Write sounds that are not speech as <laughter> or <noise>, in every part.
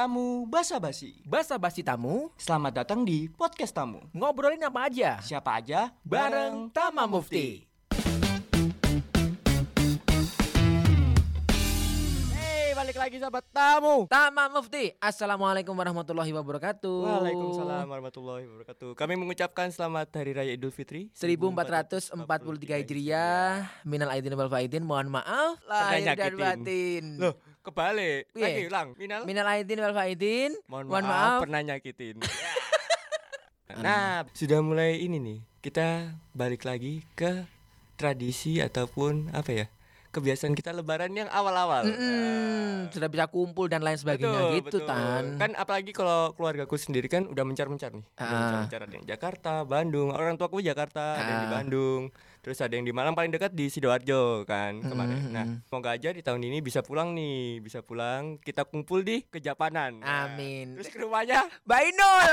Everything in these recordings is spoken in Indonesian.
Tamu Basa Basi. Basa basi tamu, Selamat datang di podcast tamu. ngobrolin apa aja Siapa aja? bareng Tama Mufti. Hey, balik lagi sahabat tamu. Tama Mufti. Assalamualaikum warahmatullahi wabarakatuh. Waalaikumsalam warahmatullahi wabarakatuh. Kami mengucapkan selamat Hari Raya Idul Fitri 1443 Hijriah Minal Aidin wal Faidin Mohon maaf Lahir dan batin Loh, kebalik. Iya. Lagi ulang. Minal. Minal Aidin wal Faidin Mohon maaf, pernah nyakitin. <laughs> nah, sudah mulai ini nih. Kita balik lagi ke tradisi ataupun apa ya? Kebiasaan kita lebaran yang awal-awal. Mm-mm, Sudah bisa kumpul dan lain sebagainya gitu Tan Kan apalagi kalau keluargaku sendiri kan udah mencar-mencar nih. Udah Ah. Mencar-mencar ada yang Jakarta, Bandung. Orang tuaku Jakarta, ada yang di Ah. Bandung. Terus ada yang di Malang paling dekat di Sidoarjo kan Mm-mm. kemarin. Nah, semoga aja di tahun ini bisa pulang nih, bisa pulang. Kita kumpul di Kejapanan. Nah, Amin. Terus ke rumahnya Mbak Inul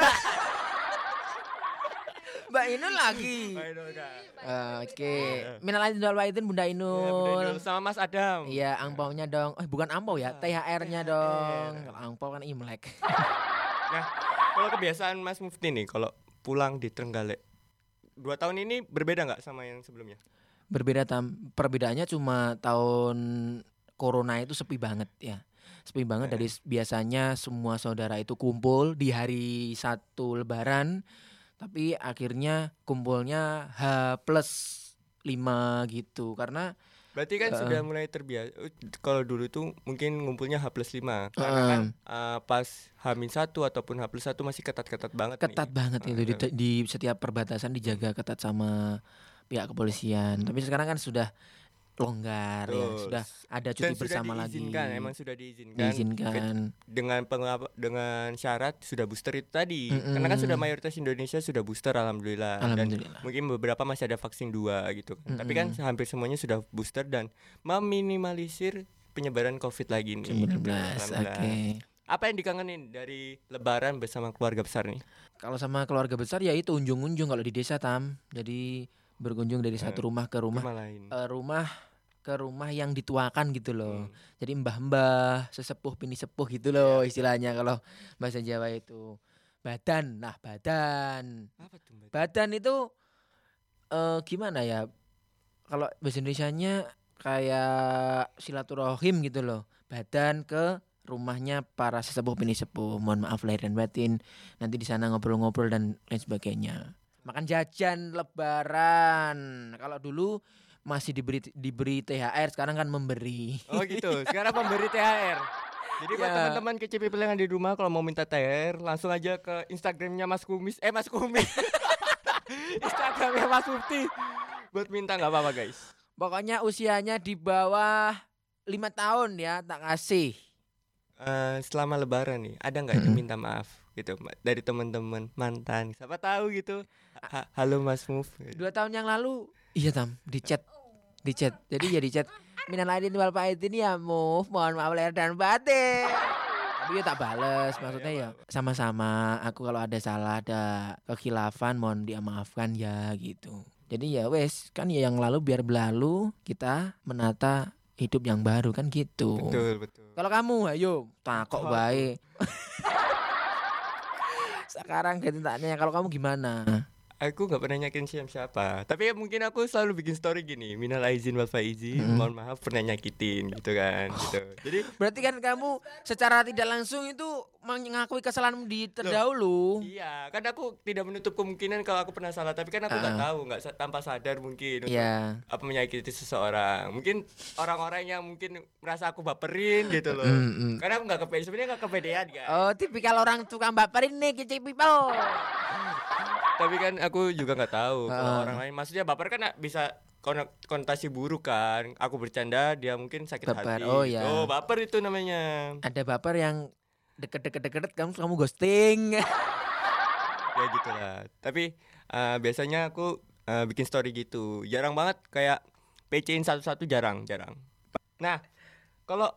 Mbak Inul lagi Ayo, udah. Oke Minal Aidin wal Faidin Bunda Bunda Inul Inul sama Mas Adam. Iya angpaunya dong Eh bukan ampau ya THR-nya dong Kalau angpau kan Imlek Nah, kalau kebiasaan Mas Mufti nih, kalau pulang di Trenggalek, dua tahun ini berbeda nggak sama yang sebelumnya? Berbeda tam Perbedaannya cuma tahun Corona itu sepi banget ya. Sepi banget dari biasanya semua saudara itu kumpul di hari satu lebaran Tapi akhirnya kumpulnya H plus 5 gitu. Karena Berarti kan sudah mulai terbiasa. Kalau dulu itu mungkin ngumpulnya H plus 5 Karena kan uh, pas H-1 ataupun H plus 1 masih ketat-ketat banget ketat nih. banget itu di, di setiap perbatasan dijaga ketat sama pihak kepolisian. Tapi sekarang kan sudah longgar ya, sudah ada cuti Dan sudah bersama lagi. diizinkan, emang sudah diizinkan. Diizinkan. Dengan pengapa- dengan syarat sudah booster itu tadi. Karena kan sudah mayoritas Indonesia sudah booster alhamdulillah. Alhamdulillah. Dan mungkin beberapa masih ada vaksin dua gitu kan. Tapi kan hampir semuanya sudah booster dan meminimalisir penyebaran Covid lagi nih. 19. Oke. Alhamdulillah. Apa yang dikangenin dari lebaran bersama keluarga besar nih? Kalau sama keluarga besar ya itu unjung-unjung kalau di desa Tam. Jadi berkunjung dari satu rumah ke rumah Rumah lain. eh, rumah ke rumah yang dituakan gitu Hmm. loh. Jadi mbah-mbah, sesepuh pini sepuh gitu loh istilahnya kalau bahasa Jawa itu. Badan, nah badan. Apa tuh Mbak? Badan itu eh gimana ya? Kalau bahasa Indonesianya kayak silaturahim gitu loh. Badan ke rumahnya para sesepuh bini sepuh. Mohon maaf lahir dan batin. Nanti di sana ngobrol-ngobrol dan lain sebagainya. Makan jajan lebaran. Kalau dulu masih diberi diberi THR, sekarang kan memberi. Oh gitu. Sekarang pemberi THR. Jadi buat Ya. teman-teman kecil yang ada di rumah kalau mau minta THR langsung aja ke Instagramnya Mas Kumis. Eh Mas Kumis. <laughs> Instagramnya Mas Mufti. Buat minta nggak apa-apa guys. Pokoknya usianya di bawah lima tahun ya tak kasih. Eh, selama Lebaran nih ada nggak yang minta maaf gitu dari teman-teman mantan. Siapa tahu gitu. Ha- Halo Mas Muf. Dua tahun yang lalu Iya Tam Di chat Di chat. Jadi ya di chat. Minal aidin wal faidin ya move. Mohon maaf lahir dan batin. Tapi ya tak bales Maksudnya ya. Sama-sama. Aku kalau ada salah Ada kekhilafan Mohon dimaafkan ya gitu. Jadi ya wes Kan ya yang lalu biar berlalu Kita menata hidup yang baru kan gitu. Betul betul. Kalau kamu ayo. Takok baik <laughs> Sekarang ganti tanya Kalau kamu gimana Aku nggak pernah nyakitin siapa siapa. Tapi ya mungkin aku selalu bikin story gini. Minal aizin wal faizin. Mohon maaf pernah nyakitin gitu kan. Gitu. Jadi Berarti kan kamu secara tidak langsung itu mengakui kesalahanmu di terdahulu. Iya, kan aku tidak menutup kemungkinan kalau aku pernah salah, tapi kan aku nggak tahu, nggak tanpa sadar mungkin untuk Iya. apa menyakiti seseorang. Mungkin orang-orang yang mungkin merasa aku baperin gitu loh. Mm, mm. Karena aku nggak kepedean, sebenarnya nggak kepedean kan. Oh, tipikal orang tukang baperin nih kicik people. Tapi kan aku juga nggak tahu kalau orang lain. Maksudnya baper kan bisa kon- konotasi buruk kan. Aku bercanda, dia mungkin sakit Baper, hati. oh iya. Oh baper itu namanya. Ada baper yang deket-deket-deket kamu kamu ghosting. <laughs> ya gitu lah tapi eh, biasanya aku eh, bikin story gitu jarang banget kayak PC-in satu-satu jarang jarang nah kalau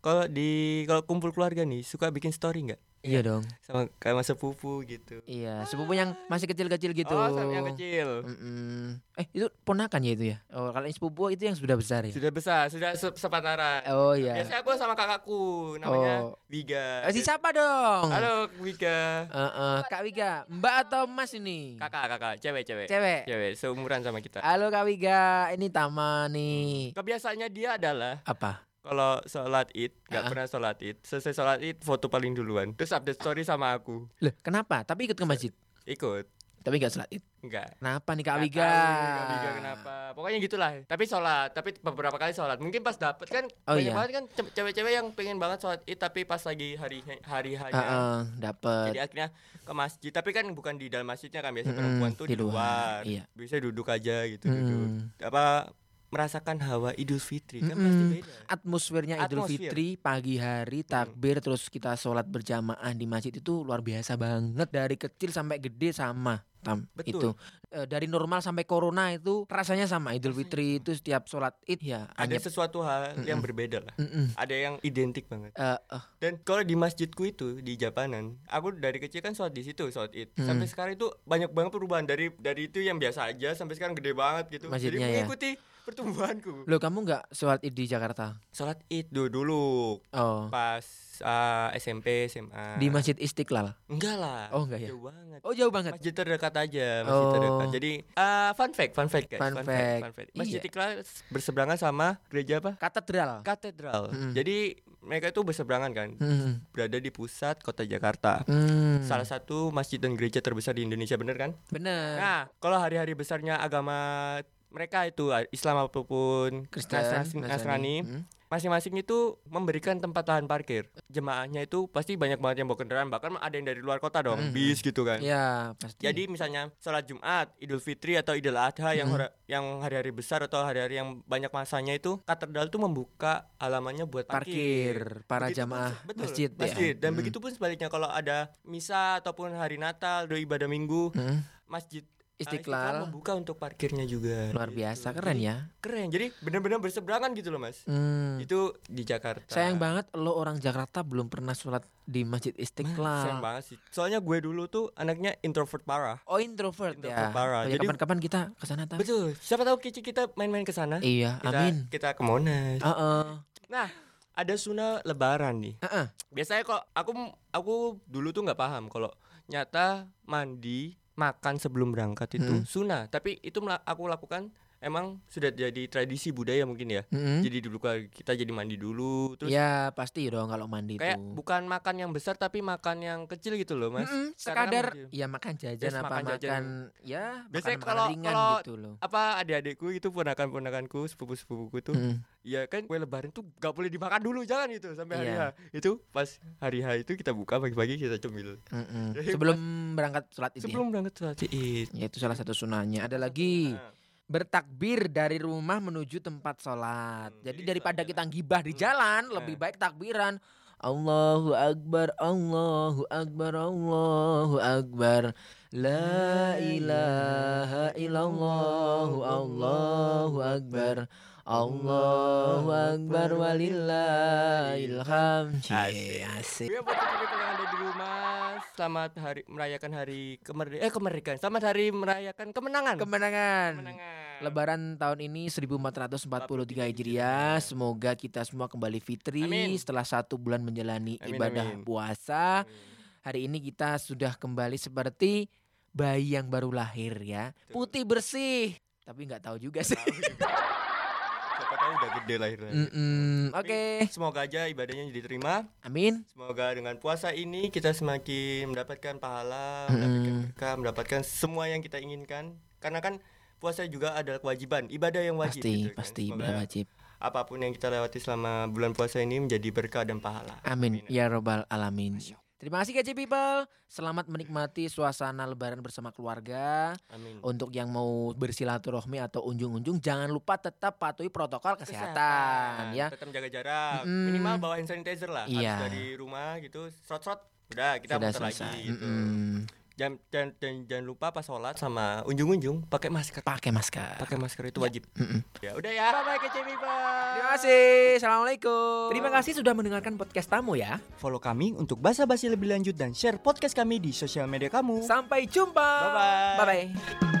kalau di kalau kumpul keluarga nih suka bikin story nggak Iya dong. sama kayak masa sepupu gitu. Iya, sepupu yang masih kecil-kecil gitu. Oh, sama yang kecil. Mm-mm. Eh, itu ponakan ya itu ya? Oh, kalau yang sepupu itu yang sudah besar ya? Sudah besar, sudah se sepantaran. Oh iya. Biasanya aku sama kakakku namanya Oh. Wiga. Eh, si siapa dong? Halo Wiga. Eh, eh, Kak Wiga, Mbak atau Mas ini? Kakak, kakak, cewek, cewek. Cewek. Cewek, seumuran sama kita. Halo Kak Wiga, ini Tama nih. Kebiasaannya dia adalah Apa? Kalau sholat id nggak Ah. pernah sholat id selesai sholat id foto paling duluan terus update story sama aku Loh, kenapa? Tapi ikut ke masjid. ikut Tapi gak sholat id. enggak Kenapa nih Kak Wiga? tahu Kak Wiga kenapa pokoknya gitulah tapi sholat tapi beberapa kali sholat mungkin pas dapet kan Oh, banyak iya. banget kan ce- cewek-cewek yang pengen banget sholat id tapi pas lagi hari hari Heeh, hanya dapet. jadi akhirnya ke masjid tapi kan bukan di dalam masjidnya kan biasa Mm-mm, perempuan tuh di di luar, luar, iya. bisa duduk aja gitu duduk Mm. apa merasakan hawa idul fitri kan Mm-mm. pasti beda Atmosfernya Idul Atmosfer. Fitri pagi hari takbir terus kita sholat berjamaah di masjid itu luar biasa banget dari kecil sampai gede sama tam Betul. itu Eh, dari normal sampai corona itu rasanya sama Idul Rasanya Fitri itu setiap sholat id ya ada sesuatu hal yang Mm-mm. berbeda lah Mm-mm. ada yang identik banget Eh, eh, Dan kalau di masjidku itu di Japanan, aku dari kecil kan sholat di situ, sholat id. Hmm. Sampai sekarang itu banyak banget perubahan dari dari itu yang biasa aja sampai sekarang gede banget gitu. Masjidnya Jadi ya? Pertumbuhanku. Loh kamu nggak sholat id di Jakarta? Sholat id dulu, dulu Oh pas uh, SMP, SMA. di Masjid Istiqlal. Enggak lah. Oh, enggak ya? Jauh banget. Oh jauh banget. Masjid terdekat aja, masjid Oh. terdekat. Jadi uh, fun fact, fun fact guys, Fun fact. Masjid Iya. Istiqlal berseberangan sama gereja apa? Katedral. Katedral. Mm. Jadi mereka itu berseberangan kan, Hmm. berada di pusat kota Jakarta. Hmm. salah satu masjid dan gereja terbesar di Indonesia bener kan? Bener. Nah, kalau hari-hari besarnya agama mereka itu Islam apa pun Kristen, Nasrani, Nasrani, Hmm. masing-masing itu memberikan tempat lahan parkir. Jemaahnya itu pasti banyak banget yang bawa kendaraan, bahkan ada yang dari luar kota dong, Mhm. bis gitu kan. Ya pasti. Jadi misalnya sholat Jumat, Idul Fitri atau Idul Adha yang Mhm. hora- yang hari-hari besar atau hari-hari yang banyak masanya itu katedral tuh membuka halamannya buat parkir. parkir para Begitupun jamaah se- betul, masjid, ya. masjid. Dan Hmm. begitu pun sebaliknya kalau ada misa ataupun hari Natal, doa ibadah minggu, Hmm. masjid uh, Istiqlal membuka untuk parkirnya juga. luar gitu. biasa keren ya. Keren. Jadi benar-benar berseberangan gitu loh, Mas. Hmm. Itu di Jakarta. Sayang banget lo orang Jakarta belum pernah sholat di Masjid Sayang Istiqlal. banget sih. Soalnya gue dulu tuh anaknya introvert parah. Oh introvert, Introvert ya. parah. Oh, ya, Jadi- kapan-kapan kita ke sana. Betul. Siapa tahu Kici kita main-main ke sana. Iya, Kita, amin. Kita ke Monas. Heeh. Nah, ada sunnah lebaran nih. Heeh. Biasanya kok aku aku dulu tuh nggak paham kalau nyata mandi makan sebelum berangkat itu Hmm. sunnah. Tapi itu aku lakukan emang sudah jadi tradisi budaya mungkin ya. Mm-mm. Jadi dulu kita jadi mandi dulu terus Ya pasti dong kalau mandi kayak itu. bukan makan yang besar tapi makan yang kecil gitu loh, Mas. Karena sekadar mungkin- ya makan jajan Yes, apa makan makan, jajan. ya Biasanya makanan kalau- ringan kalau- gitu loh. Apa adik-adikku itu ponakan-ponakanku, sepupu-sepupuku tuh Mm. Ya kan kue lebaran tuh gak boleh dimakan dulu jangan itu sampai hari Iya. H. Itu pas hari H itu kita buka pagi-pagi kita cemil. Sebelum berangkat sholat id ya? Sebelum berangkat sholat Id. Ya itu salah satu sunahnya. Ada lagi Nah, bertakbir dari rumah menuju tempat sholat. Hmm, Jadi jadi daripada kita gibah di Hmm. jalan, Nah. lebih baik takbiran. Allahu akbar, Allahu akbar, Allahu akbar. La ilaha illallah, Allahu akbar. Allahu akbar walillahil hamd. Asik. Cie, Asik. Ya buat kita yang ada di rumah, selamat hari merayakan hari kemerdekaan. Eh kemerdekaan. Selamat hari merayakan kemenangan. Kemenangan. kemenangan. Lebaran tahun ini 1443 Hijriah. Semoga kita semua kembali fitri Amin. setelah satu bulan menjalani Amin, ibadah amin. puasa. Amin. Hari ini kita sudah kembali seperti bayi yang baru lahir ya. Putih bersih. Tapi nggak tahu juga sih. <laughs> Tahu udah gede lahirnya. Mm-mm, Oke. Semoga aja ibadahnya diterima. Amin. Semoga dengan puasa ini kita semakin mendapatkan pahala, Mm-mm. mendapatkan berkah, mendapatkan semua yang kita inginkan. Karena kan puasa juga adalah kewajiban, ibadah yang wajib. Pasti, gitu kan. pasti Semoga ibadah wajib. Apa pun yang kita lewati selama bulan puasa ini menjadi berkah dan pahala. Amin. Ya robbal alamin. Terima kasih KC People. Selamat menikmati suasana lebaran bersama keluarga. Amin. Untuk yang mau bersilaturahmi atau unjung-unjung jangan lupa tetap patuhi protokol kesehatan, ya. Tetap jaga jarak. Mm-mm. Minimal bawa hand sanitizer lah. Iya. Habis dari rumah gitu, serot-serot, udah kita Sudah muter selesai. lagi gitu. Mm-mm. Jangan, jangan, jangan, jangan lupa pas sholat sama unjung-unjung pakai masker. Pakai masker. Pakai masker itu wajib. Mm-mm. Ya udah ya. Bye bye kece Terima kasih. Assalamualaikum. Terima kasih sudah mendengarkan podcast tamu ya. Follow kami untuk basa-basi lebih lanjut dan share podcast kami di sosial media kamu. Sampai jumpa. Bye-bye. Bye bye.